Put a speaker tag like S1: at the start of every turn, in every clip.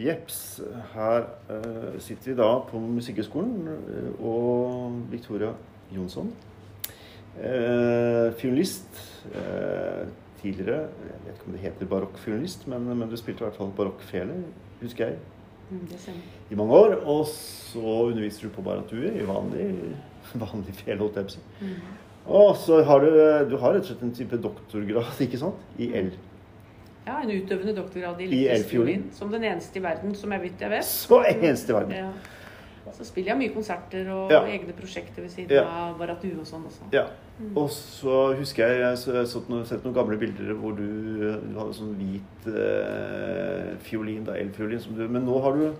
S1: Jeps. Her uh, sitter vi da på Musikkhøgskolen uh, og Victoria Jonsson. Uh, fiolinist. Eh, tidligere Jeg vet ikke om det heter barokkfiolinist, men, men du spilte i hvert fall barokkfele, husker jeg,
S2: Mm,
S1: i mange år. Og så underviser du på baratue i vanlig, vanlig fele, holdt jeg på å si.
S2: Mm.
S1: Og så har du, du har rett og slett en type doktorgrad, ikke sant? I L.
S2: Ja, en utøvende doktorgrad i
S1: elfiolin.
S2: fiolin. Som den eneste i verden, som jeg vet. jeg vet.
S1: Så eneste i verden.
S2: Ja. Så spiller jeg mye konserter og
S1: Ja.
S2: egne prosjekter ved siden
S1: Ja.
S2: av Baratu og sånn også.
S1: Ja. Og så husker jeg jeg så sett noen gamle bilder hvor du, du hadde sånn hvit eh, fiolin, da, elfiolin, som du Men nå har du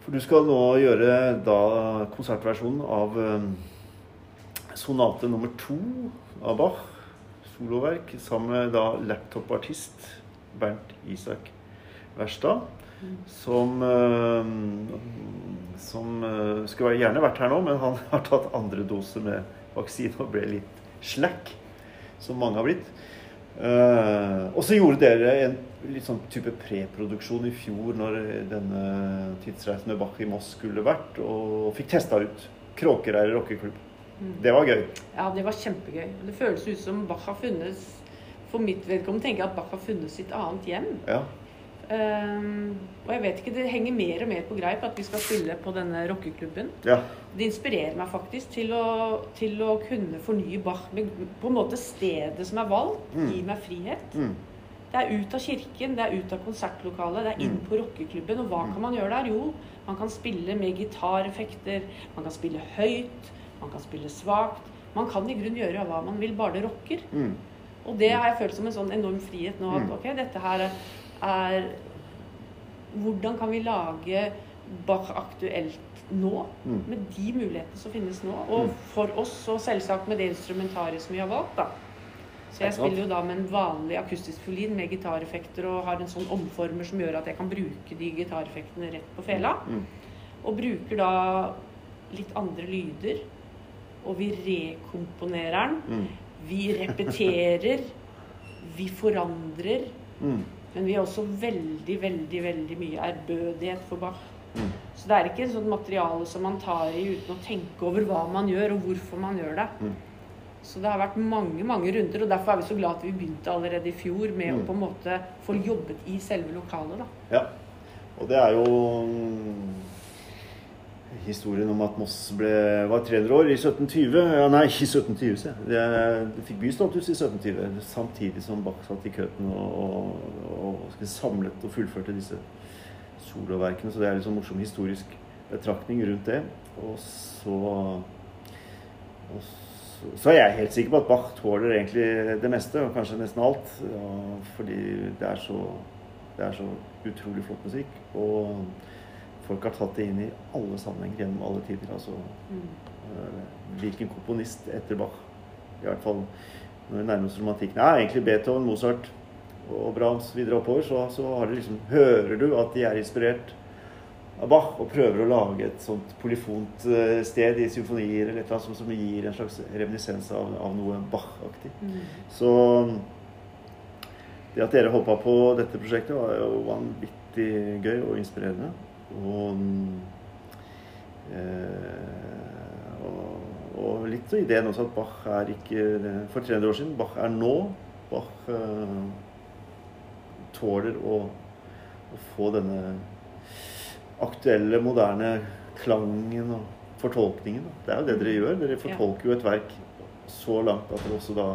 S1: For du skal nå gjøre da konsertversjonen av eh, sonate nummer to av Bach, soloverk, sammen med da laptopartist Bernt Isak Verstad. Som, eh, som eh, skulle gjerne vært her nå, men han har tatt andre dose med vaksine og ble litt slack, som mange har blitt. Eh, og så gjorde dere en litt sånn type preproduksjon i fjor når denne tidsreisen med Bach i Moss skulle vært, og fikk testa ut Kråkereir rockeklubb.
S2: Mm.
S1: Det var gøy.
S2: Ja, det var kjempegøy. Det føles ut som Bach har funnet For mitt vedkommende tenker jeg at Bach har funnet sitt annet hjem.
S1: Ja.
S2: Um, og jeg vet ikke, det henger mer og mer på greip at vi skal spille på denne rockeklubben.
S1: ja.
S2: Det inspirerer meg faktisk til å, til å kunne fornye Bach. Men på en måte stedet som er valgt,
S1: Mm.
S2: gir meg frihet.
S1: Mm.
S2: Det er ut av kirken, det er ut av konsertlokalet, det er inn
S1: Mm.
S2: på rockeklubben. Og hva kan man gjøre der? Jo, man kan spille med gitareffekter, man kan spille høyt, man kan spille svakt. Man kan i grunnen gjøre hva man vil, bare det rocker.
S1: Mm.
S2: Og det har jeg følt som en sånn enorm frihet nå. At
S1: Mm.
S2: ok, dette her er Hvordan kan vi lage Bach aktuelt nå?
S1: Mm.
S2: Med de mulighetene som finnes nå. Og
S1: Mm.
S2: for oss, og selvsagt med det instrumentariet som vi har valgt, da. Så jeg spiller jo da med en vanlig akustisk fiolin med gitareffekter og har en sånn omformer som gjør at jeg kan bruke de gitareffektene rett på fela. Og bruker da litt andre lyder. Og vi rekomponerer den.
S1: Mm.
S2: Vi repeterer. Vi forandrer.
S1: Mm.
S2: Men vi har også veldig, veldig veldig mye ærbødighet for Bach.
S1: Mm.
S2: Så det er ikke et sånt materiale som man tar i uten å tenke over hva man gjør, og hvorfor man gjør det.
S1: Mm.
S2: Så det har vært mange mange runder, og derfor er vi så glad at vi begynte allerede i fjor med
S1: Mm.
S2: å på en måte få jobbet i selve lokalet. da.
S1: Ja. Og det er jo mm, historien om at Moss ble, var 300 år i 1720. Ja, nei, i 1720, se. Det, det fikk bystatus i 1720, samtidig som Bach satt i køten og, og, og samlet og fullførte disse soloverkene. Så det er litt sånn morsom historisk betraktning rundt det. Og så, og så så er jeg helt sikker på at Bach tåler egentlig det meste, og kanskje nesten alt. Ja, fordi det er så det er så utrolig flott musikk. Og folk har tatt det inn i alle sammenhenger gjennom alle tider. Altså
S2: Mm.
S1: øh, hvilken komponist etter Bach. I hvert fall når vi nærmer oss romantikken. Ja, egentlig Beethoven, Mozart og Brahms videre oppover, så, så har det liksom, hører du at de er inspirert av Bach og prøver å lage et sånt polyfont øh, sted i symfonier eller et eller annet som, som gir en slags reminiscens av, av noe Bach-aktig.
S2: Mm.
S1: Så det at dere hoppa på dette prosjektet, var jo vanvittig gøy og inspirerende. Og, eh, og, og litt så ideen også at Bach er ikke For 300 år siden. Bach er nå. Bach eh, tåler å, å få denne aktuelle, moderne klangen og fortolkningen. Da. Det er jo det dere gjør. Dere fortolker jo et verk så langt at det også da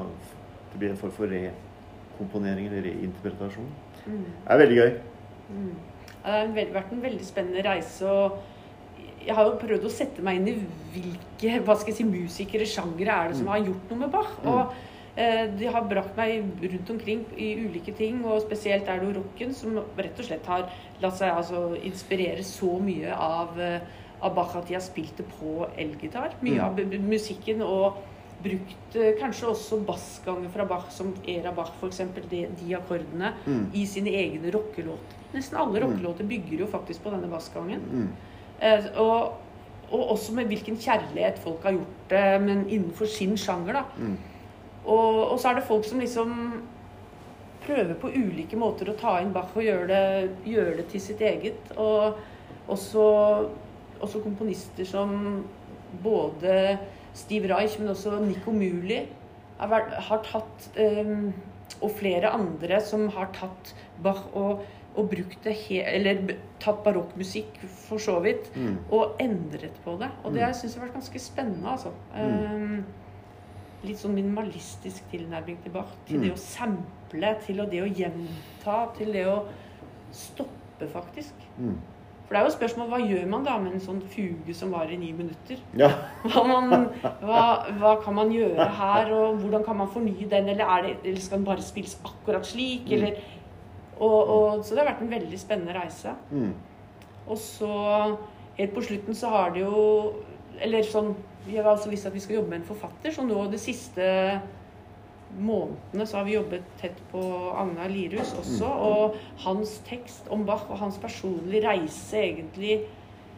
S1: det blir en form for rekomponering eller reinterpretasjon.
S2: Mm.
S1: Det er veldig gøy.
S2: Mm. Ja, Det har vært en veldig spennende reise. og Jeg har jo prøvd å sette meg inn i hvilke hva skal jeg si, musikere, sjangere er det som
S1: Mm.
S2: har gjort noe med Bach.
S1: Mm.
S2: Og eh, De har brakt meg rundt omkring i ulike ting, og spesielt er det jo rocken som rett og slett har latt seg altså, inspirere så mye av, eh, av Bach at de har spilt det på elgitar. Mye
S1: Mm.
S2: av musikken og brukt eh, kanskje også bassganger fra Bach, som Era Bach f.eks., de, de akkordene
S1: Mm.
S2: i sine egne rockelåter. Nesten alle
S1: Mm.
S2: rockelåter bygger jo faktisk på denne bassgangen.
S1: Mm.
S2: Eh, og, og også med hvilken kjærlighet folk har gjort det, men innenfor sin sjanger. da.
S1: Mm.
S2: Og, og så er det folk som liksom prøver på ulike måter å ta inn Bach og gjøre det, gjøre det til sitt eget. Og også, også komponister som både Steve Reich, men også Nico Muli har, vært, har tatt um, Og flere andre som har tatt Bach og, og brukt det he, Eller tatt barokkmusikk, for så vidt,
S1: Mm.
S2: og endret på det. Og det
S1: Mm.
S2: syns jeg har vært ganske spennende, altså.
S1: Mm.
S2: Um, litt sånn minimalistisk tilnærming til Bach. Til
S1: Mm.
S2: det å sample, til det å gjenta, til det å stoppe, faktisk.
S1: Mm.
S2: For det er jo spørsmål hva gjør man da med en sånn fuge som varer i ni minutter?
S1: Ja.
S2: Hva, man, hva, hva kan man gjøre her, og hvordan kan man fornye den? Eller, er det, eller skal den bare spilles akkurat slik?
S1: Mm.
S2: Eller, og, og, så det har vært en veldig spennende reise.
S1: Mm.
S2: Og så helt på slutten så har det jo Eller sånn Vi har altså visst at vi skal jobbe med en forfatter, så nå det siste månedene så har vi jobbet tett på Agnar Lirhus også. Og hans tekst om Bach og hans personlige reise egentlig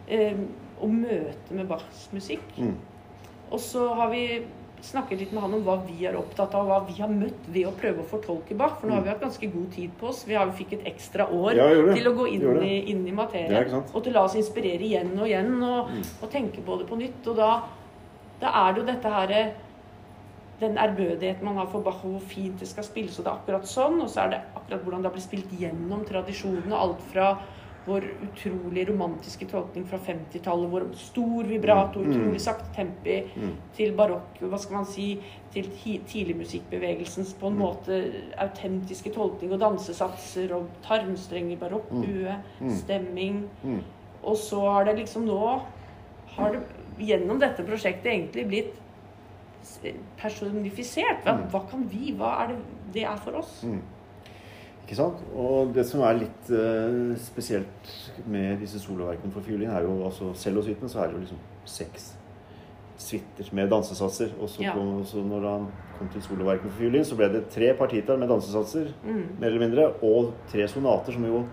S2: eh, og møte med Bachs musikk.
S1: Mm.
S2: Og så har vi snakket litt med han om hva vi er opptatt av, og hva vi har møtt ved å prøve å fortolke Bach. For nå har vi hatt ganske god tid på oss. Vi har, vi fikk et ekstra år
S1: Ja,
S2: til å gå inn i, inn i materien. og til å la oss inspirere igjen og igjen, og,
S1: Mm.
S2: og tenke på det på nytt. Og da, da er det jo dette her Den ærbødigheten man har for Bach, hvor fint det skal spilles, og det er akkurat sånn. Og så er det akkurat hvordan det har blitt spilt gjennom tradisjonene. Alt fra vår utrolig romantiske tolkning fra 50-tallet, hvor stor vibrato,
S1: Mm.
S2: utrolig sakte tempi,
S1: Mm.
S2: til barokk, hva skal man si, til ti- tidligmusikkbevegelsens på en
S1: Mm.
S2: måte autentiske tolkning og dansesatser og tarmstrenger, barokkbue,
S1: Mm.
S2: stemming.
S1: Mm.
S2: Og så har det liksom nå har det gjennom dette prosjektet egentlig blitt personifisert. Hva,
S1: Mm.
S2: hva kan vi? Hva er det det er for oss?
S1: Mm. Ikke sant? Og det som er litt uh, spesielt med disse soloverkene for fiolin, er jo altså cellosuitene, så er det jo liksom seks suiter med dansesatser. Og så
S2: Ja.
S1: kom, når han kom til soloverkene for fiolin, så ble det tre partiter med dansesatser,
S2: Mm.
S1: mer eller mindre, og tre sonater som jo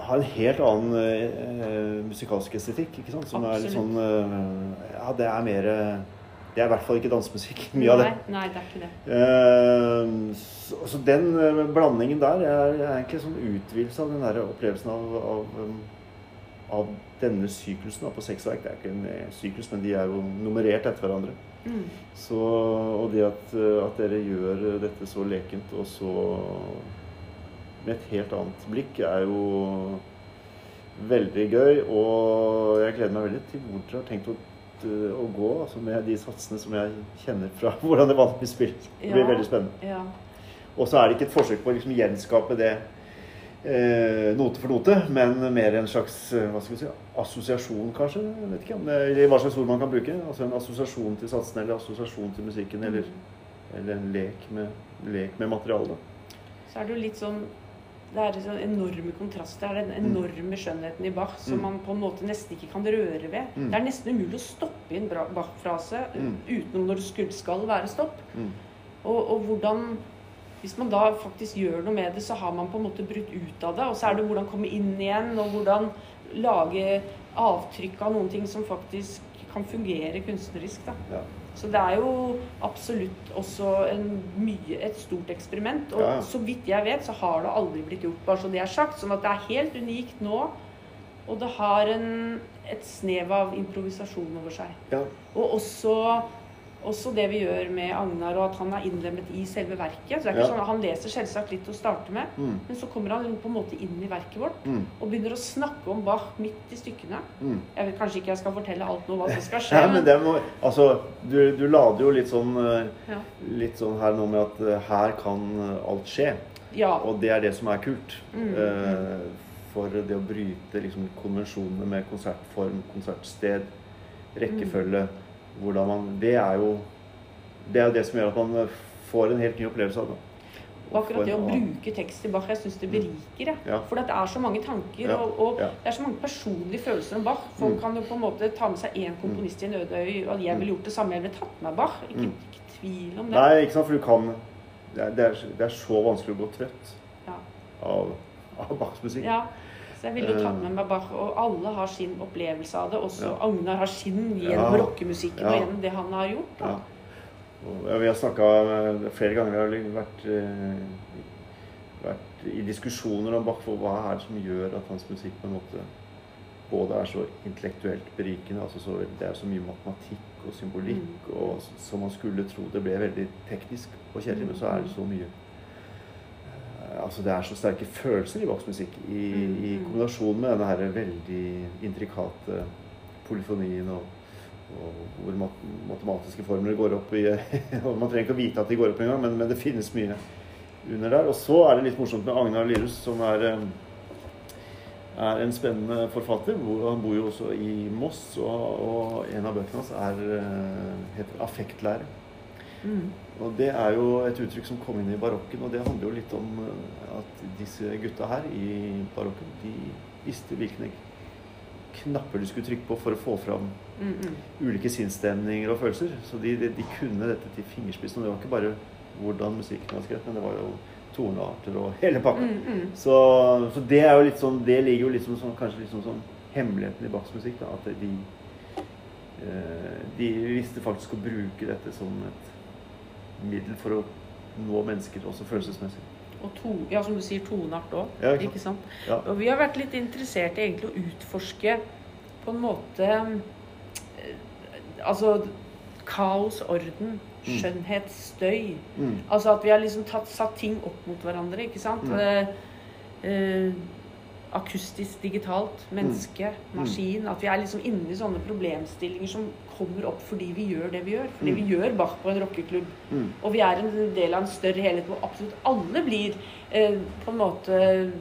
S1: har en helt annen uh, musikalsk estetikk, ikke sant? Som er litt sånn uh, Ja, det er mer Det er i hvert fall ikke dansemusikk, mye av det.
S2: Nei, nei, det er ikke det.
S1: Uh, så, så den uh, blandingen der er, er egentlig en sånn utvidelse av den der opplevelsen av, av, um, av denne syklusen da, på seks verk. Det er ikke en syklus, men de er jo nummerert etter hverandre.
S2: Mm.
S1: Så, og det at, at dere gjør dette så lekent og så med et helt annet blikk, er jo veldig gøy. Og jeg gleder meg veldig til hvor dere har tenkt å, å gå altså med de satsene som jeg kjenner fra hvordan det vanligvis spilles. Det blir
S2: Ja.
S1: veldig spennende.
S2: Ja.
S1: Og så er det ikke et forsøk på å liksom gjenskape det eh, note for note, men mer en slags eh, hva skal vi si, assosiasjon, kanskje. Jeg vet ikke eller hva slags ord man kan bruke. Altså en assosiasjon til satsene, eller assosiasjon til musikken, eller, eller en lek med, lek med materialet.
S2: Så er det jo litt sånn det er sånn enorme kontraster. Det er den enorme skjønnheten i Bach som
S1: Mm.
S2: man på en måte nesten ikke kan røre ved.
S1: Mm.
S2: Det er nesten umulig å stoppe i en Bach-frase
S1: Mm.
S2: utenom når det skulle, skal være stopp. Og, og hvordan Hvis man da faktisk gjør noe med det, så har man på en måte brutt ut av det. Og så er det hvordan komme inn igjen, og hvordan lage avtrykk av noen ting som faktisk kan fungere kunstnerisk. da.
S1: Ja.
S2: Så det er jo absolutt også en mye, et stort eksperiment. Og
S1: ja.
S2: så vidt jeg vet, så har det aldri blitt gjort, bare så det er sagt. Sånn at det er helt unikt nå. Og det har en, et snev av improvisasjon over seg.
S1: Ja.
S2: Og også, også det vi gjør med Agnar, og at han er innlemmet i selve verket. Så det er ikke
S1: Ja.
S2: sånn at Han leser selvsagt litt å starte med,
S1: Mm.
S2: men så kommer han på en måte inn i verket vårt
S1: Mm.
S2: og begynner å snakke om Bach midt i stykkene.
S1: Mm.
S2: Jeg vet kanskje ikke jeg skal fortelle alt nå hva som skal skje,
S1: Ja, men det må, altså, du, du lader jo litt sånn, eh,
S2: ja.
S1: litt sånn her nå med at eh, her kan eh, alt skje.
S2: ja.
S1: Og det er det som er kult. Eh, for det å bryte liksom, konvensjonene med konsertform, konsertsted, rekkefølge hvordan man, Det er jo det er jo det som gjør at man får en helt ny opplevelse av det.
S2: Og akkurat det å bruke tekst i Bach, jeg syns det beriker. jeg.
S1: Ja.
S2: For det er så mange tanker,
S1: Ja,
S2: og, og
S1: ja.
S2: det er så mange personlige følelser om Bach. Folk
S1: Mm.
S2: kan jo på en måte ta med seg én komponist i en øde øy, og jeg ville gjort det samme. Jeg ville tatt med Bach. Ikke,
S1: Mm.
S2: ikke tvil om det.
S1: Nei, ikke sant, for du kan Det er, det er, så vanskelig å gå trøtt
S2: Ja.
S1: av, av Bachs musikk.
S2: Så jeg ville tatt
S1: Eh.
S2: med meg Bach, og alle har sin opplevelse av det. Også
S1: Ja.
S2: Agnar har sin gjennom
S1: Ja.
S2: rockemusikken
S1: Ja.
S2: og gjennom det han har gjort. Da.
S1: Ja. Vi har snakka flere ganger Vi har vært, eh, vært i diskusjoner om Bach for hva er det som gjør at hans musikk på en måte både er så intellektuelt berikende. altså så, Det er så mye matematikk og symbolikk,
S2: Mm.
S1: og som man skulle tro det ble veldig teknisk og kjedelig, men så er det så mye eh, Altså Det er så sterke følelser i Bachs musikk, i, i
S2: Mm.
S1: kombinasjon med denne her veldig intrikate polyfonien og, og hvor mat matematiske formler går opp i og Man trenger ikke å vite at de går opp engang, men, men det finnes mye under der. Og så er det litt morsomt med Agnar Lyrus, som er eh, er en spennende forfatter. Han bor jo også i Moss, og, og en av bøkene hans er, eh, heter 'Affektlære'.
S2: Mm.
S1: Og det er jo et uttrykk som kom inn i barokken, og det handler jo litt om eh, at disse gutta her i barokken, de visste hvilke knapper de skulle trykke på for å få fram
S2: Mm, mm.
S1: ulike sinnsstemninger og følelser. Så de, de, de kunne dette til fingerspissen. Og det var ikke bare hvordan musikken var skrevet, men det var jo tonearter og hele pakka.
S2: Mm.
S1: Så, så det er jo litt sånn Det ligger jo liksom sånn, kanskje litt sånn hemmeligheten i Bachs musikk. Da, at de eh, De visste faktisk å bruke dette som et middel for å nå mennesker, også følelsesmessig.
S2: Og to, ja, som du sier, toneart òg.
S1: Ja, ikke sant?
S2: ikke sant?
S1: Ja.
S2: Og vi har vært litt interessert i egentlig å utforske på en måte eh, Altså kaos, orden,
S1: Mm.
S2: skjønnhet, støy.
S1: Mm.
S2: Altså at vi har liksom tatt, satt ting opp mot hverandre, ikke sant?
S1: Mm.
S2: Eh, eh, akustisk, digitalt, menneske,
S1: Mm.
S2: maskin. At vi er liksom inne i sånne problemstillinger som kommer opp fordi vi gjør det vi gjør. Fordi
S1: Mm.
S2: vi gjør Bach på en rockeklubb.
S1: Mm.
S2: Og vi er en del av en større helhet hvor absolutt alle blir eh, på en måte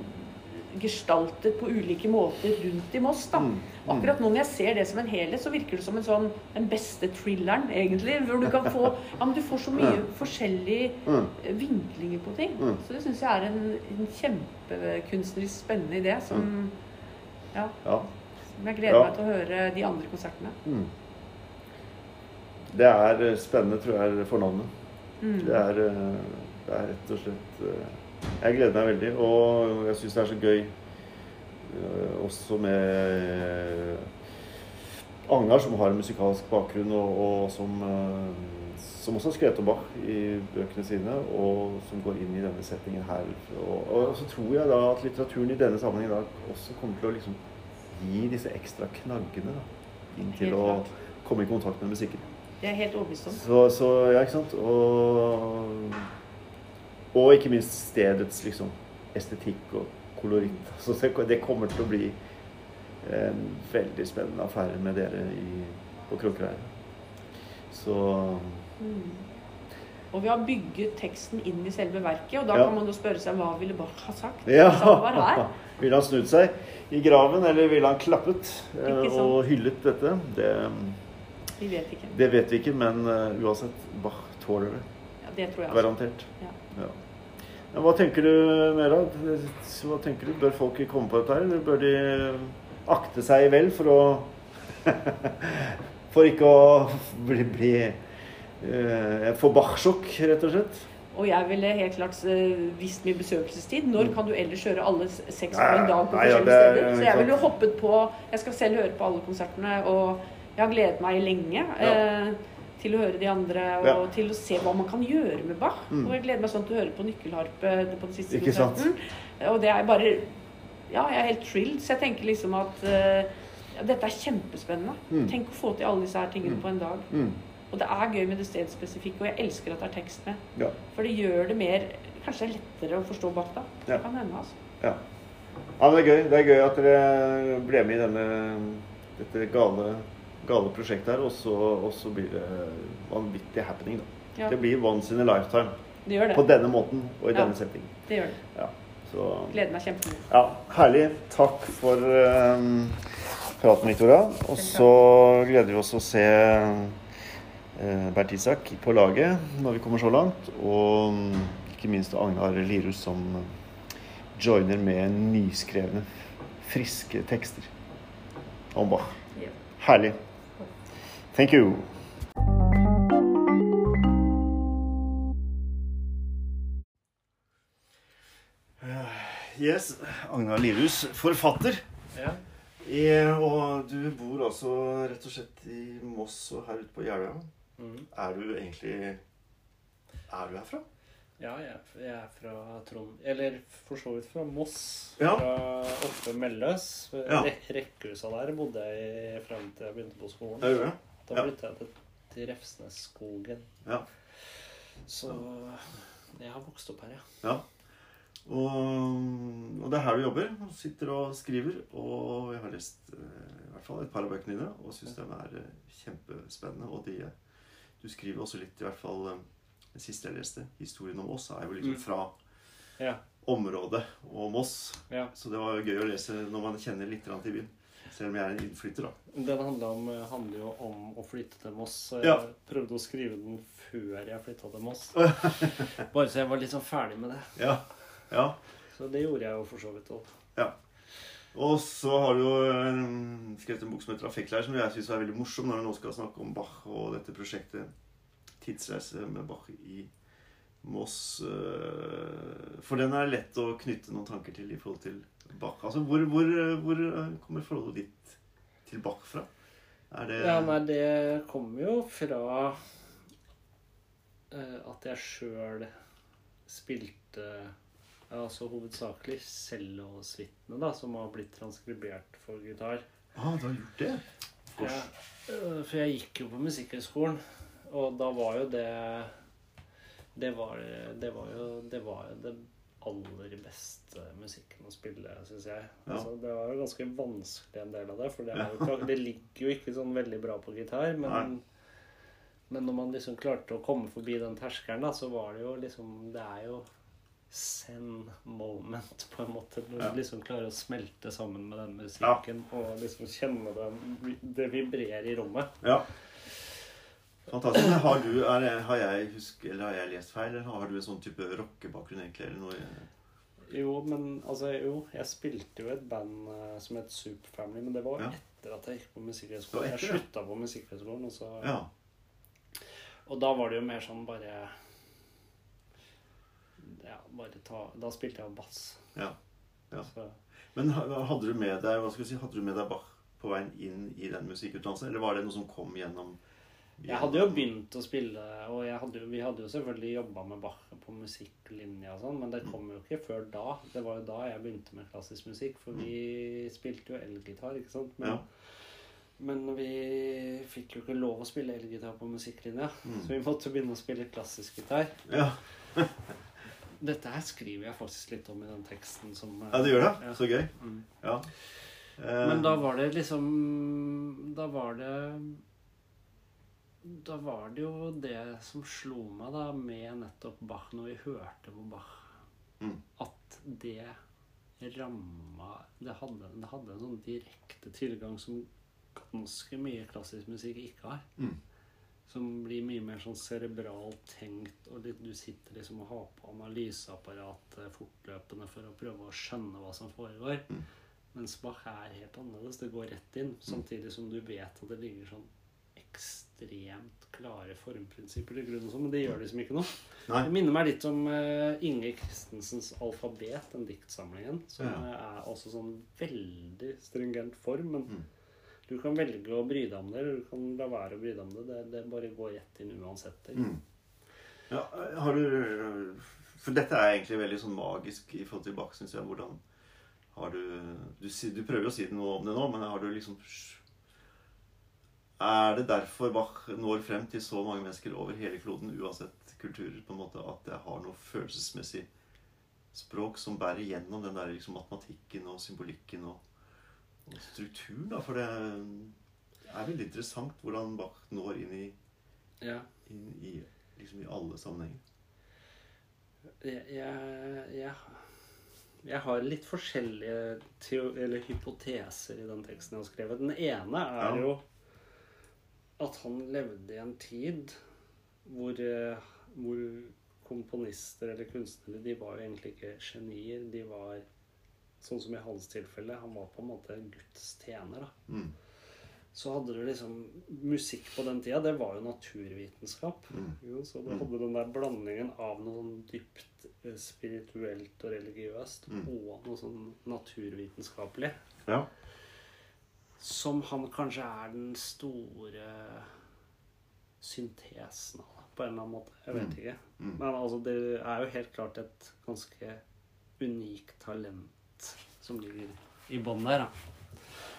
S2: gestaltet på ulike måter rundt i Moss. da.
S1: Mm. Mm.
S2: Akkurat nå når jeg ser det som en helhet, så virker det som en sånn den beste thrilleren, egentlig. Hvor du kan få Ja, men du får så mye forskjellige
S1: Mm.
S2: eh, vinklinger på ting.
S1: Mm.
S2: Så det syns jeg er en, en kjempekunstnerisk spennende idé som Ja.
S1: Ja.
S2: Som jeg gleder
S1: Ja.
S2: meg til å høre de andre konsertene.
S1: Det er eh, spennende, tror jeg, for navnet.
S2: Mm.
S1: Det er, eh, det er rett og slett eh, Jeg gleder meg veldig, og jeg syns det er så gøy også med Agnar, som har en musikalsk bakgrunn, og, og som, som også har skrevet om Bach i bøkene sine, og som går inn i denne settingen her. Og, og så tror jeg da at litteraturen i denne sammenhengen da også kommer til å liksom gi disse ekstra knaggene da, inn til å komme i kontakt med musikken.
S2: Det er helt overbevist om.
S1: Så, så ja, ikke sant? Og, og ikke minst stedets liksom, estetikk og koloritt. Så det, kommer til å bli en veldig spennende affære med dere i, på Kråkerøy. Så
S2: Mm. Og vi har bygget teksten inn i selve verket, og da
S1: Ja.
S2: kan man jo spørre seg hva ville Bach ha sagt?
S1: ja! Ville han snudd seg i graven, eller ville han klappet eh, og hyllet dette? Det,
S2: Vi vet ikke.
S1: det vet vi ikke, men uh, uansett, Bach tåler det.
S2: Ja, det tror jeg også.
S1: Garantert.
S2: Ja.
S1: Ja. Hva tenker du mer av? Hva tenker du? Bør folk komme på dette her, eller bør de akte seg vel for å For ikke å bli, bli uh, Få Bach-sjokk, rett og slett?
S2: Og jeg ville helt klart eh, visst min besøkelsestid. Når
S1: Mm.
S2: kan du ellers kjøre alle seks på en dag på forskjellige
S1: er-
S2: steder? Så jeg ville hoppet på Jeg skal selv høre på alle konsertene, og jeg har gledet meg lenge.
S1: Ja.
S2: Eh, til å høre de andre, og
S1: Ja.
S2: til å se hva man kan gjøre med Bach.
S1: Mm.
S2: Og jeg gleder meg sånn til å høre på nykkelharpe på den siste
S1: Ikke sant?
S2: konserten. Og det er bare Ja, jeg er helt thrilled. Så jeg tenker liksom at eh, dette er kjempespennende.
S1: Mm.
S2: Tenk å få til alle disse her tingene
S1: Mm.
S2: på en dag.
S1: Mm.
S2: Og det er gøy med det stedspesifikke, og jeg elsker at det er tekst med.
S1: Ja.
S2: For det gjør det mer Kanskje det er lettere å forstå Bach da.
S1: Ja.
S2: Det kan hende, altså.
S1: ja. ja men det er gøy. Det er gøy at dere ble med i denne, dette gale, gale prosjektet her, og så, og så blir det vanvittig happening, da.
S2: Ja,
S1: Det blir once in a lifetime.
S2: det gjør det.
S1: På denne måten og i
S2: Ja.
S1: denne settingen.
S2: Det gjør det.
S1: Ja, så
S2: Gleder meg kjempemye.
S1: ja, herlig. Takk for um, praten, Victoria. Og så gleder vi oss å se eh, Bert Isak på laget når vi kommer så langt. Og um, ikke minst Agnar Lirus som joiner med nyskrevne, friske tekster om Bach.
S2: Ja.
S1: Herlig. Thank you. Yes, Agnar Lirhus, forfatter.
S3: Ja.
S1: I, og du bor altså rett og slett i Moss og her ute på Jeløya.
S3: Mm.
S1: Er du egentlig er du herfra?
S3: Ja, jeg, jeg er fra Trond... Eller for så vidt fra Moss.
S1: Ja.
S3: Fra oppe Melløs.
S1: Ja.
S3: Rekkehusa der bodde jeg i frem til jeg begynte på skolen.
S1: Det gjør det.
S3: Da
S1: ja.
S3: flyttet jeg til, til Refsnesskogen.
S1: Ja.
S3: Så jeg har vokst opp her, ja.
S1: ja. Og, og det er her du jobber. Du Sitter og skriver. Og jeg har lest eh, i hvert fall et par av bøkene dine og syns de er eh, kjempespennende. Og de, du skriver også litt, i hvert fall den siste jeg leste, 'Historien om Moss', er jo liksom
S3: Mm.
S1: fra
S3: Ja.
S1: området og Moss.
S3: ja.
S1: Så det var gøy å lese når man kjenner litt til byen. Selv om jeg er en innflytter, da.
S3: Den om, handler jo om å flytte til Moss. Jeg
S1: Ja.
S3: prøvde å skrive den før jeg flytta til Moss. Bare så jeg var litt sånn ferdig med det.
S1: Ja. ja.
S3: Så det gjorde jeg jo for så vidt òg.
S1: Og så har du jo eh, skrevet en bok som heter 'Affektlære', som jeg syns er veldig morsom når du nå skal snakke om Bach og dette prosjektet 'Tidsreise med Bach i Moss'. eh, For den er lett å knytte noen tanker til i forhold til Bach. Altså, hvor, hvor, hvor eh, kommer forholdet ditt til Bach fra? Er det
S3: Ja, nei, det kommer jo fra eh, at jeg sjøl spilte altså hovedsakelig cellosuitene, da, som har blitt transkribert for gitar.
S1: Ah, du har gjort det?
S3: Ja, for jeg gikk jo på Musikkhøgskolen, og da var jo det Det var, det var jo det var jo det aller beste musikken å spille, syns jeg.
S1: Ja.
S3: Altså, det var jo ganske vanskelig en del av det, for det, jo det ligger jo ikke sånn veldig bra på gitar. Men, men når man liksom klarte å komme forbi den terskelen, da, så var det jo liksom Det er jo send moment, på en måte. Når
S1: Ja.
S3: du liksom klarer å smelte sammen med den musikken og liksom kjenne den, det vibrerer i rommet.
S1: Ja. Fantastisk. Har, du, er, har jeg husk, eller har jeg lest feil, eller har du en sånn type rockebakgrunn egentlig? Eller noe?
S3: Jo, men altså, jo, jeg spilte jo et band eh, som het Superfamily, Family, men det var
S1: Ja.
S3: etter at jeg gikk på Musikkhøgskolen. Jeg slutta på Musikkhøgskolen, og så
S1: Ja.
S3: Og da var det jo mer sånn bare Ja, bare ta Da spilte jeg bass.
S1: Ja. Ja.
S3: Så,
S1: Men hadde du med deg hva skal jeg si, hadde du med deg Bach på veien inn i den musikkutdannelsen, eller var det noe som kom gjennom
S3: jeg hadde jo begynt å spille, og hadde, jo- vi hadde jo selvfølgelig jobba med Bach på musikklinja og sånn, men det kom jo ikke før da. Det var jo da jeg begynte med klassisk musikk, for vi spilte jo elgitar, ikke sant. Men,
S1: Ja.
S3: men vi fikk jo ikke lov å spille elgitar på musikklinja,
S1: Mm.
S3: så vi måtte begynne å spille klassisk gitar.
S1: Ja,
S3: Dette her skriver jeg faktisk litt om i den teksten som
S1: ja du gjør det?
S3: Ja.
S1: Så gøy.
S3: Mm.
S1: Ja. Eh,
S3: Men da var det liksom Da var det Da var det jo det som slo meg da med nettopp Bach, når vi hørte på Bach,
S1: Mm.
S3: at det ramma det hadde, det hadde en sånn direkte tilgang som ganske mye klassisk musikk ikke har.
S1: Mm.
S3: Som blir mye mer sånn cerebralt tenkt, og du sitter liksom og har på analyseapparatet fortløpende for å prøve å skjønne hva som foregår.
S1: Mm.
S3: Mens Bach er helt annerledes. Det går rett inn. Samtidig som du vet at det ligger sånn ekstremt klare formprinsipper til grunn, sånn, men det gjør liksom ikke noe.
S1: Nei.
S3: Det minner meg litt om uh, Inge Christensens 'Alfabet', den diktsamlingen. Som
S1: Ja.
S3: eh, er også sånn veldig stringent form. Men
S1: Mm.
S3: du kan velge å bry deg om det, eller du kan la være å bry deg om det. Det, det bare går rett inn uansett.
S1: Mm. Ja, har du For dette er egentlig veldig sånn magisk i forhold til Bach, syns jeg. Hvordan har du du, du prøver jo å si noe om det nå, men har du liksom Er det derfor Bach når frem til så mange mennesker over hele kloden, uansett kulturer, på en måte, at det har noe følelsesmessig språk som bærer gjennom den der liksom matematikken og symbolikken og, og strukturen? da, For det er veldig interessant hvordan Bach når inn i
S3: Ja.
S1: inn i, liksom i alle sammenhenger.
S3: Jeg, jeg, jeg, jeg har litt forskjellige hypoteser i den teksten jeg har skrevet. Den ene er
S1: Ja.
S3: jo at han levde i en tid hvor, eh, hvor komponister eller kunstnere de var jo egentlig ikke genier. De var, sånn som i hans tilfelle, han var på en måte Guds tjener. da.
S1: Mm.
S3: Så hadde du liksom Musikk på den tida, det var jo naturvitenskap.
S1: Mm.
S3: Jo, så du
S1: Mm.
S3: hadde den der blandingen av noe sånn dypt eh, spirituelt og religiøst
S1: Mm.
S3: og noe sånn naturvitenskapelig.
S1: Ja.
S3: Som han kanskje er den store syntesen av. på en eller annen måte. Jeg vet
S1: Mm.
S3: ikke.
S1: Mm.
S3: Men altså, det er jo helt klart et ganske unikt talent som ligger i bånn der, da.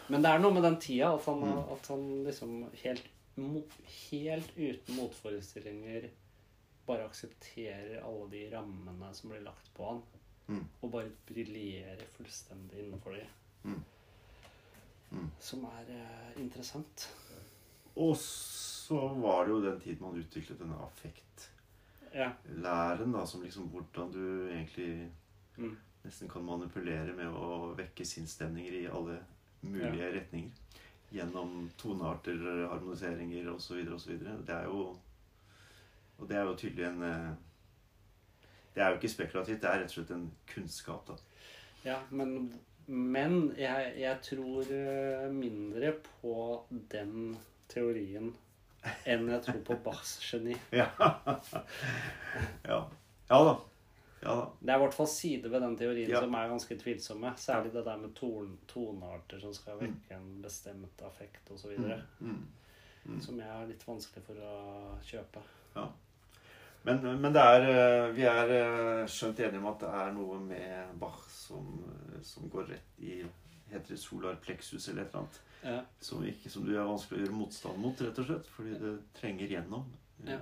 S3: Men det er noe med den tida at han,
S1: Mm.
S3: at han liksom helt, helt uten motforestillinger bare aksepterer alle de rammene som blir lagt på han,
S1: Mm.
S3: og bare briljerer fullstendig innenfor de.
S1: Mm.
S3: Som er eh, interessant.
S1: Og så var det jo den tid man utviklet denne affektlæren,
S3: Ja.
S1: da, som liksom hvordan du egentlig
S3: Mm.
S1: nesten kan manipulere med å vekke sinnsstemninger i alle mulige retninger. Gjennom tonearter, harmoniseringer osv. osv. Det er jo Og det er jo tydelig en eh, Det er jo ikke spekulativt, det er rett og slett en kunnskap, da.
S3: Ja, men, men jeg, jeg tror eh, mindre på den teorien enn jeg tror på Bachs geni.
S1: Ja. ja. ja da. Ja.
S3: Det er i hvert fall sider ved den teorien
S1: Ja.
S3: som er ganske tvilsomme. Særlig det der med ton, tonearter som skal vekke en bestemt affekt osv.
S1: Mm. Mm. Mm.
S3: Som jeg er litt vanskelig for å kjøpe.
S1: Men, men det er, eh, vi er eh, skjønt enige om at det er noe med Bach som, eh, som går rett i Heter det solar plexus eller et eller annet?
S3: Ja.
S1: Som, ikke, som du er vanskelig å gjøre motstand mot, rett og slett. Fordi det trenger gjennom.
S3: Ja.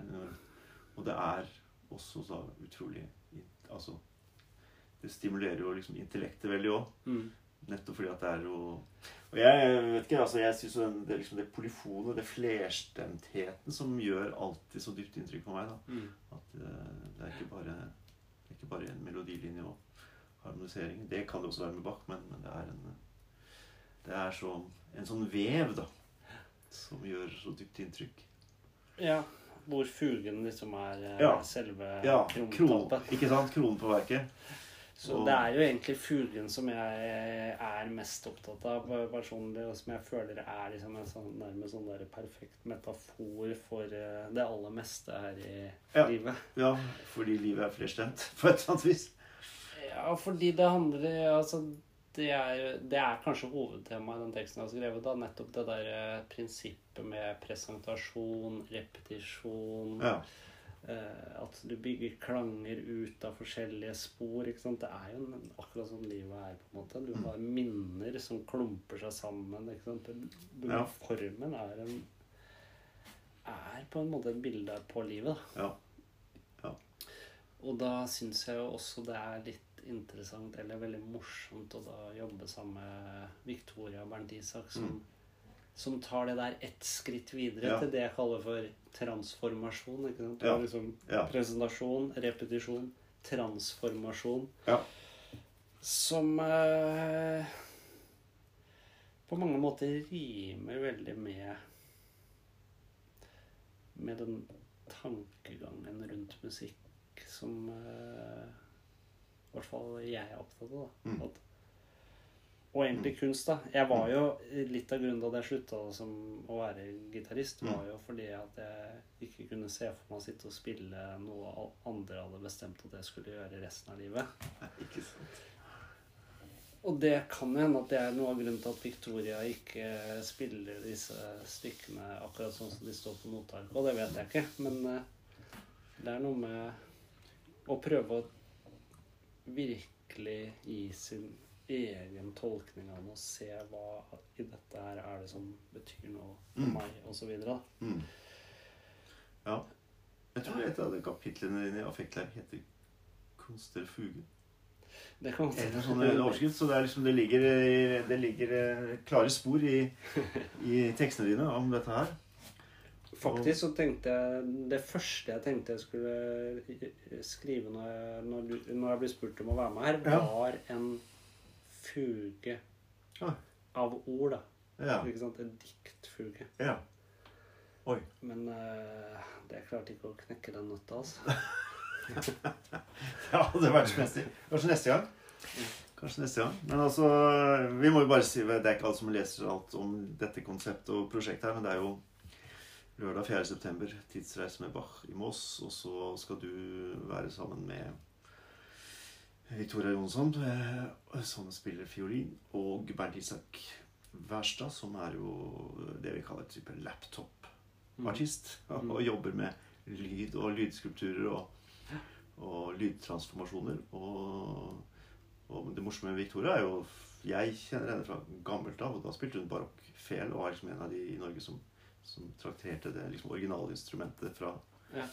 S1: Og det er også da utrolig Altså Det stimulerer jo liksom intellektet veldig òg.
S3: Mm.
S1: Nettopp fordi at det er jo Og jeg vet ikke, altså jeg syns det, liksom det polyfone, det flerstemtheten, som gjør alltid så dypt inntrykk på meg. da
S3: Mm.
S1: At eh, det er ikke bare, det er ikke bare en melodilinje og harmonisering. Det kan det også være med Bach, men, men det er en Det er så, en sånn vev, da, som gjør så dypt inntrykk.
S3: Ja. Hvor fugen liksom er eh,
S1: Ja.
S3: selve
S1: Ja, kron, ikke sant? Kronen på verket.
S3: Så det er jo egentlig fuglen som jeg er mest opptatt av personlig, og som jeg føler er liksom en sånn, nærmest sånn der perfekt metafor for eh, det aller meste her i
S1: Ja.
S3: livet.
S1: Ja, fordi livet er flerstemt på et eller annet vis.
S3: Ja, fordi det handler Altså, det er, det er kanskje hovedtemaet i den teksten jeg har skrevet, da. Nettopp det der eh, prinsippet med presentasjon, repetisjon
S1: Ja.
S3: Eh, at du bygger klanger ut av forskjellige spor. ikke sant? Det er jo en, akkurat som livet er. på en måte. Du
S1: Mm.
S3: har minner som klumper seg sammen. ikke sant? Du,
S1: Ja.
S3: Formen er en er på en måte et bilde på livet. da.
S1: Ja. Ja.
S3: Og da syns jeg jo også det er litt interessant, eller veldig morsomt, å da jobbe sammen med Victoria Bernt Isak, som,
S1: Mm.
S3: Som tar det der ett skritt videre
S1: Ja.
S3: til det jeg kaller for transformasjon. ikke sant?
S1: Ja.
S3: liksom
S1: Ja.
S3: Presentasjon, repetisjon, transformasjon.
S1: Ja.
S3: Som eh, på mange måter rimer veldig med Med den tankegangen rundt musikk som eh, i hvert fall jeg er opptatt av. da.
S1: Mm.
S3: At, og egentlig kunst, da. Jeg var jo Litt av grunnen til at jeg slutta å være gitarist, var
S1: Mm.
S3: jo fordi at jeg ikke kunne se for meg å sitte og spille noe andre hadde bestemt at jeg skulle gjøre resten av livet.
S1: Ikke sant.
S3: Og det kan hende at det er noe av grunnen til at Victoria ikke spiller disse stykkene akkurat sånn som de står på noteark. Og det vet jeg ikke, men eh, det er noe med å prøve å virkelig gi sin egen tolkning av noe, se hva i dette her er det som betyr noe for
S1: Mm.
S3: meg, osv.
S1: Mm. Ja. Jeg tror et av de kapitlene dine i Affektlære heter 'Kunst der fuge'.
S3: Det kan
S1: En sånn overskrift, så det, er liksom, det ligger, det ligger eh, klare spor i, i tekstene dine om dette her.
S3: Faktisk så tenkte jeg Det første jeg tenkte jeg skulle skrive når jeg, når du, når jeg ble spurt om å være med her, var en fuge
S1: Ah.
S3: av ord. da.
S1: Ja.
S3: Ikke sant? En diktfuge.
S1: ja. Oi.
S3: Men uh, det klarte ikke å knekke den nøtta, altså.
S1: Ja, det spenstig. Kanskje neste gang. Kanskje neste gang. Men altså, vi må jo bare si Det er ikke alle som leser alt om dette konseptet og prosjektet her, men det er jo lørdag 4. september, tidsreise med Bach i Moss, og så skal du være sammen med Victoria Jonsson, eh, som spiller fiolin, og Bernt Isak Wærstad, som er jo det vi kaller type laptop-artist,
S3: Mm.
S1: og jobber med lyd og lydskulpturer og, og lydtransformasjoner. Og, og det morsomme med Victoria er jo Jeg kjenner henne fra gammelt av, og da spilte hun barokkfel og er liksom en av de i Norge som, som trakterte det liksom originalinstrumentet fra
S3: Ja.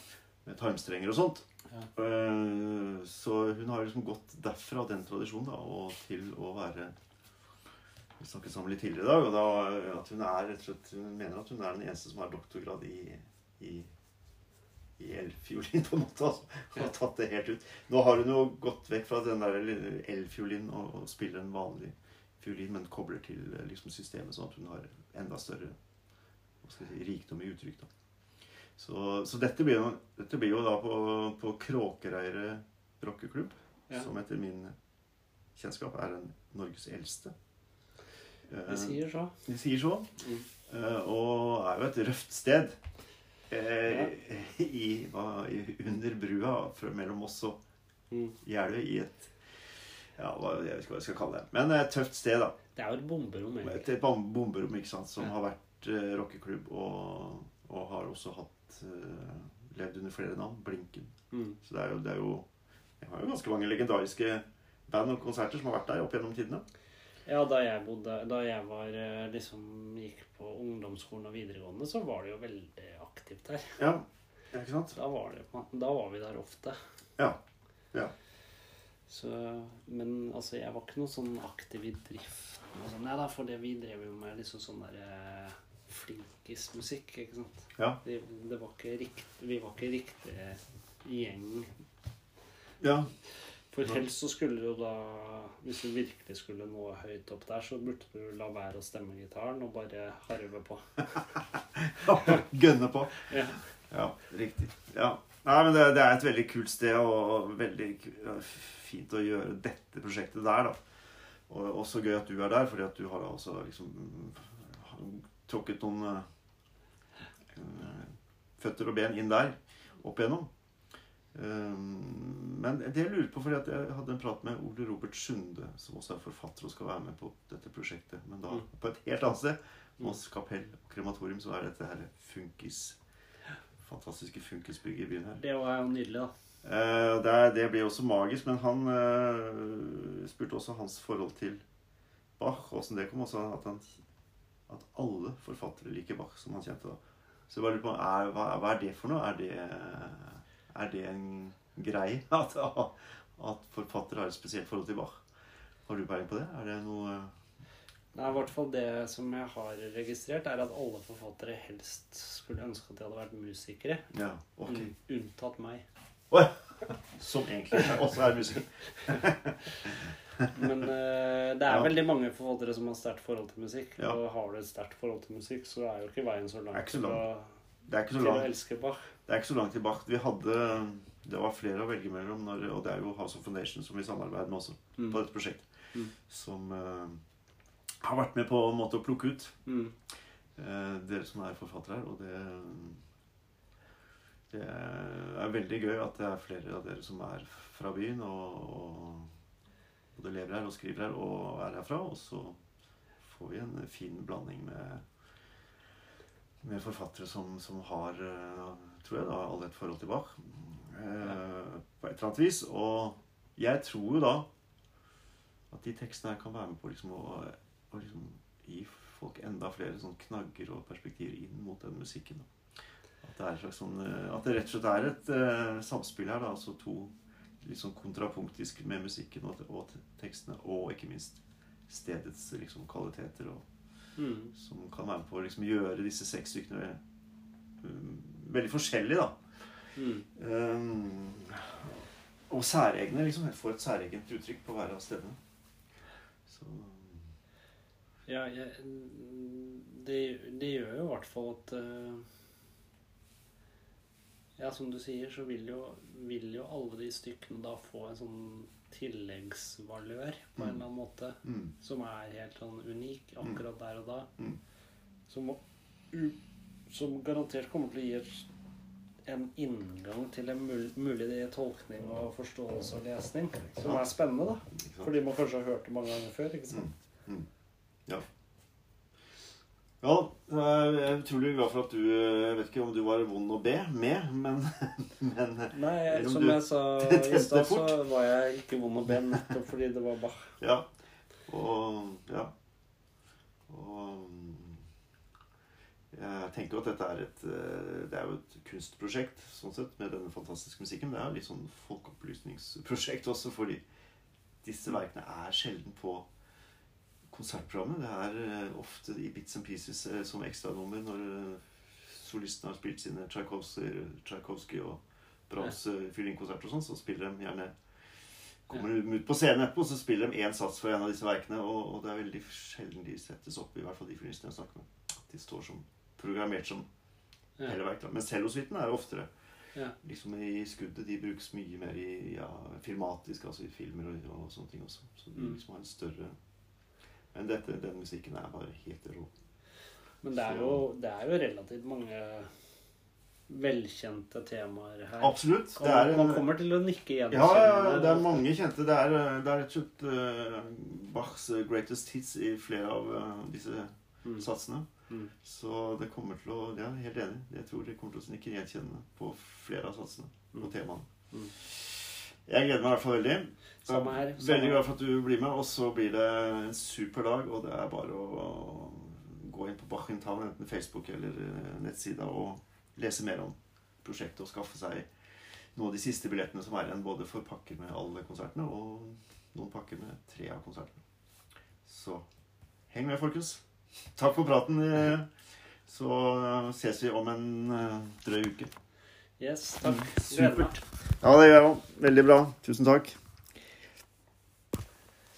S1: med tarmstrenger og sånt.
S3: Ja.
S1: Eh, Så hun har liksom gått derfra, den tradisjonen, da, og til å være Vi snakket sammen litt tidligere i dag, og da at hun er rett og slett Hun mener at hun er den eneste som har doktorgrad i, i, i elfiolin, på en måte. Altså. Hun har tatt det helt ut. Nå har hun jo gått vekk fra den der elfiolin og, og spiller en vanlig fiolin, men kobler til eh, liksom systemet, sånn at hun har enda større si, rikdom i uttrykk. da. Så, så dette, blir jo, dette blir jo da på, på Kråkereire rockeklubb,
S3: Ja.
S1: som etter min kjennskap er den Norges eldste. Det
S3: De sier så.
S1: de sier så.
S3: Mm.
S1: Eh, og er jo et røft sted. Eh, i, hva, i, under brua mellom oss og
S3: Mm.
S1: Jeløy i et ja, Jeg vet ikke hva jeg skal kalle det. Men et tøft sted, da.
S3: Det er jo et bomberom, egentlig.
S1: et bomberom ikke sant, som
S3: Ja.
S1: har vært rockeklubb og, og har også hatt eh, levd under flere navn. Blinken.
S3: Mm.
S1: Så det er jo, det er jo Jeg har jo ganske mange legendariske band og konserter som har vært der opp gjennom tidene.
S3: Ja, da jeg bodde Da jeg var eh, liksom gikk på ungdomsskolen og videregående, så var det jo veldig aktivt der.
S1: Ja, ikke sant?
S3: Da var, det, da var vi der ofte.
S1: Ja. Ja.
S3: Så, men altså, jeg var ikke noe sånn aktiv i drift. Sånn. Nei da, for det vi drev jo med liksom sånn der eh, flinkismusikk, ikke sant.
S1: Ja.
S3: Det, det var ikke rikt, vi var ikke riktig gjeng.
S1: ja.
S3: For helst så skulle du da Hvis du virkelig skulle nå høyt opp der, så burde du la være å stemme gitaren og bare harve på.
S1: Gønne på.
S3: Ja.
S1: Ja, riktig. Ja. Nei, men det, det er et veldig kult sted, og veldig fint å gjøre dette prosjektet der, da. Og også gøy at du er der, fordi at du har også liksom tråkket noen eh, føtter og ben inn der opp igjennom. Um, men det jeg lurer på, fordi at jeg hadde en prat med Ole Robert Sunde, som også er forfatter og skal være med på dette prosjektet, men da
S3: Mm.
S1: på et helt annet sted.
S3: Mm.
S1: Moss kapell og krematorium, så er dette her funkis. Fantastiske funkisbygget i byen her.
S3: Det var jo nydelig, da.
S1: Eh, det, det ble også magisk, men han eh, spurte også hans forhold til Bach, åssen det kom. Også at, han, at alle forfattere liker Bach, som han kjente da. Så jeg bare lurer på, er, hva, hva er det for noe? Er det, er det en greie at, at forfattere har et spesielt forhold til Bach? Har du peiling på det? Er det noe
S3: Nei, i hvert fall det som jeg har registrert, er at alle forfattere helst skulle ønske at de hadde vært musikere.
S1: Ja, ok.
S3: Unntatt meg.
S1: Oi! Som egentlig også er musiker.
S3: Men uh, det er
S1: Ja.
S3: veldig mange forfattere som har sterkt forhold til musikk.
S1: Ja.
S3: Og har du et sterkt forhold til musikk, så er jo ikke veien så langt til, å,
S1: Det er ikke så
S3: til å elske Bach.
S1: Det er ikke så langt tilbake. Vi hadde Det var flere å velge mellom, når, og det er jo House of Foundation som vi samarbeider med også
S3: Mm.
S1: på dette prosjektet.
S3: Mm.
S1: Som uh, har vært med på en måte å plukke ut
S3: Mm.
S1: uh, dere som er forfattere her. Og det, det er veldig gøy at det er flere av dere som er fra byen og, og både lever her og skriver her og er herfra. Og så får vi en fin blanding med med forfattere som, som har, eh, tror jeg, da, alle et forhold til Bach. eh, På et eller annet vis. Og jeg tror jo da at de tekstene her kan være med på liksom å, å liksom gi folk enda flere sånn knagger og perspektiver inn mot den musikken. At det er slags sånn eh, At det rett og slett er et eh, samspill her. da, altså to sånn kontrapunktisk med musikken og, og tekstene, og ikke minst stedets liksom kvaliteter og
S3: Mm.
S1: som kan være med på å liksom gjøre disse seks stykkene um, veldig forskjellige, da.
S3: Mm.
S1: Um, og særegne, liksom. Får et særegent uttrykk på hver av stedene. Så
S3: Ja, jeg, det, det gjør jo i hvert fall at eh, Ja, som du sier, så vil jo, vil jo alle de stykkene da få en sånn tilleggsvalør på en
S1: Mm.
S3: eller annen måte.
S1: mm,
S3: Som er helt sånn unik akkurat der og da.
S1: Mm.
S3: Som, som garantert kommer til å gi et, en inngang til en mul mulig tolkning og forståelse og lesning. Som er spennende, da. Fordi man kanskje har hørt det mange ganger før. ikke sant?
S1: Mm, mm. Ja. Ja, jeg er utrolig glad for at du Jeg vet ikke om du var vond å be med, men, men
S3: Nei,
S1: jeg,
S3: som jeg sa i stad, så var jeg ikke vond å be nettopp fordi det var Bach.
S1: Ja. Og ja. Og jeg tenker jo at dette er et eh, Det er jo et kunstprosjekt sånn sett, med denne fantastiske musikken. Det er jo litt sånn folkeopplysningsprosjekt også, fordi disse verkene er sjelden på konsertprogrammet. Det er eh, ofte i bits and pieces eh, som ekstranummer når solistene solisten har spilt sine Tchaikovsky, Tchaikovsky og Brahms ja. fiolinkonserter og sånn, så spiller de gjerne Kommer de ut på scenen etterpå, så spiller de én sats for en av disse verkene. Og, og det er veldig sjelden de settes opp, i hvert fall de fiolinistene jeg snakker med. De står som programmert som
S3: Ja.
S1: hele verk. da. Men cellosuiten er oftere
S3: Ja.
S1: liksom i skuddet. De brukes mye mer i ja, filmatisk, altså i filmer og, og sånne ting også. Så de
S3: Mm.
S1: liksom har en større Men dette, den musikken er bare helt rå.
S3: Men det er, jo, det er jo relativt mange velkjente temaer her.
S1: Absolutt.
S3: Og
S1: Det er,
S3: man kommer til å nikke igjen.
S1: ja, ja, det er mange kjente. Det er, det er rett og slett eh, Bachs greatest hits i flere av eh, disse
S3: Mm.
S1: satsene.
S3: Mm.
S1: Så det kommer til å Ja, helt enig. Jeg tror det kommer til å nikke gjenkjennende på flere av satsene og
S3: Mm.
S1: temaene. Jeg gleder meg i hvert fall veldig.
S3: Samme her.
S1: Veldig glad for at du blir med. Og så blir det en super dag, og det er bare å gå inn på Bachintown, enten Facebook eller eh, nettsida, og lese mer om prosjektet og skaffe seg noen av de siste billettene som er igjen, både for pakker med alle konsertene og noen pakker med tre av konsertene. Så heng med, folkens. Takk for praten. eh, Så eh, ses vi om en drøy uke.
S3: Yes, takk.
S1: Mm. Supert. Ja, det gjør jeg òg. Veldig bra. Tusen takk.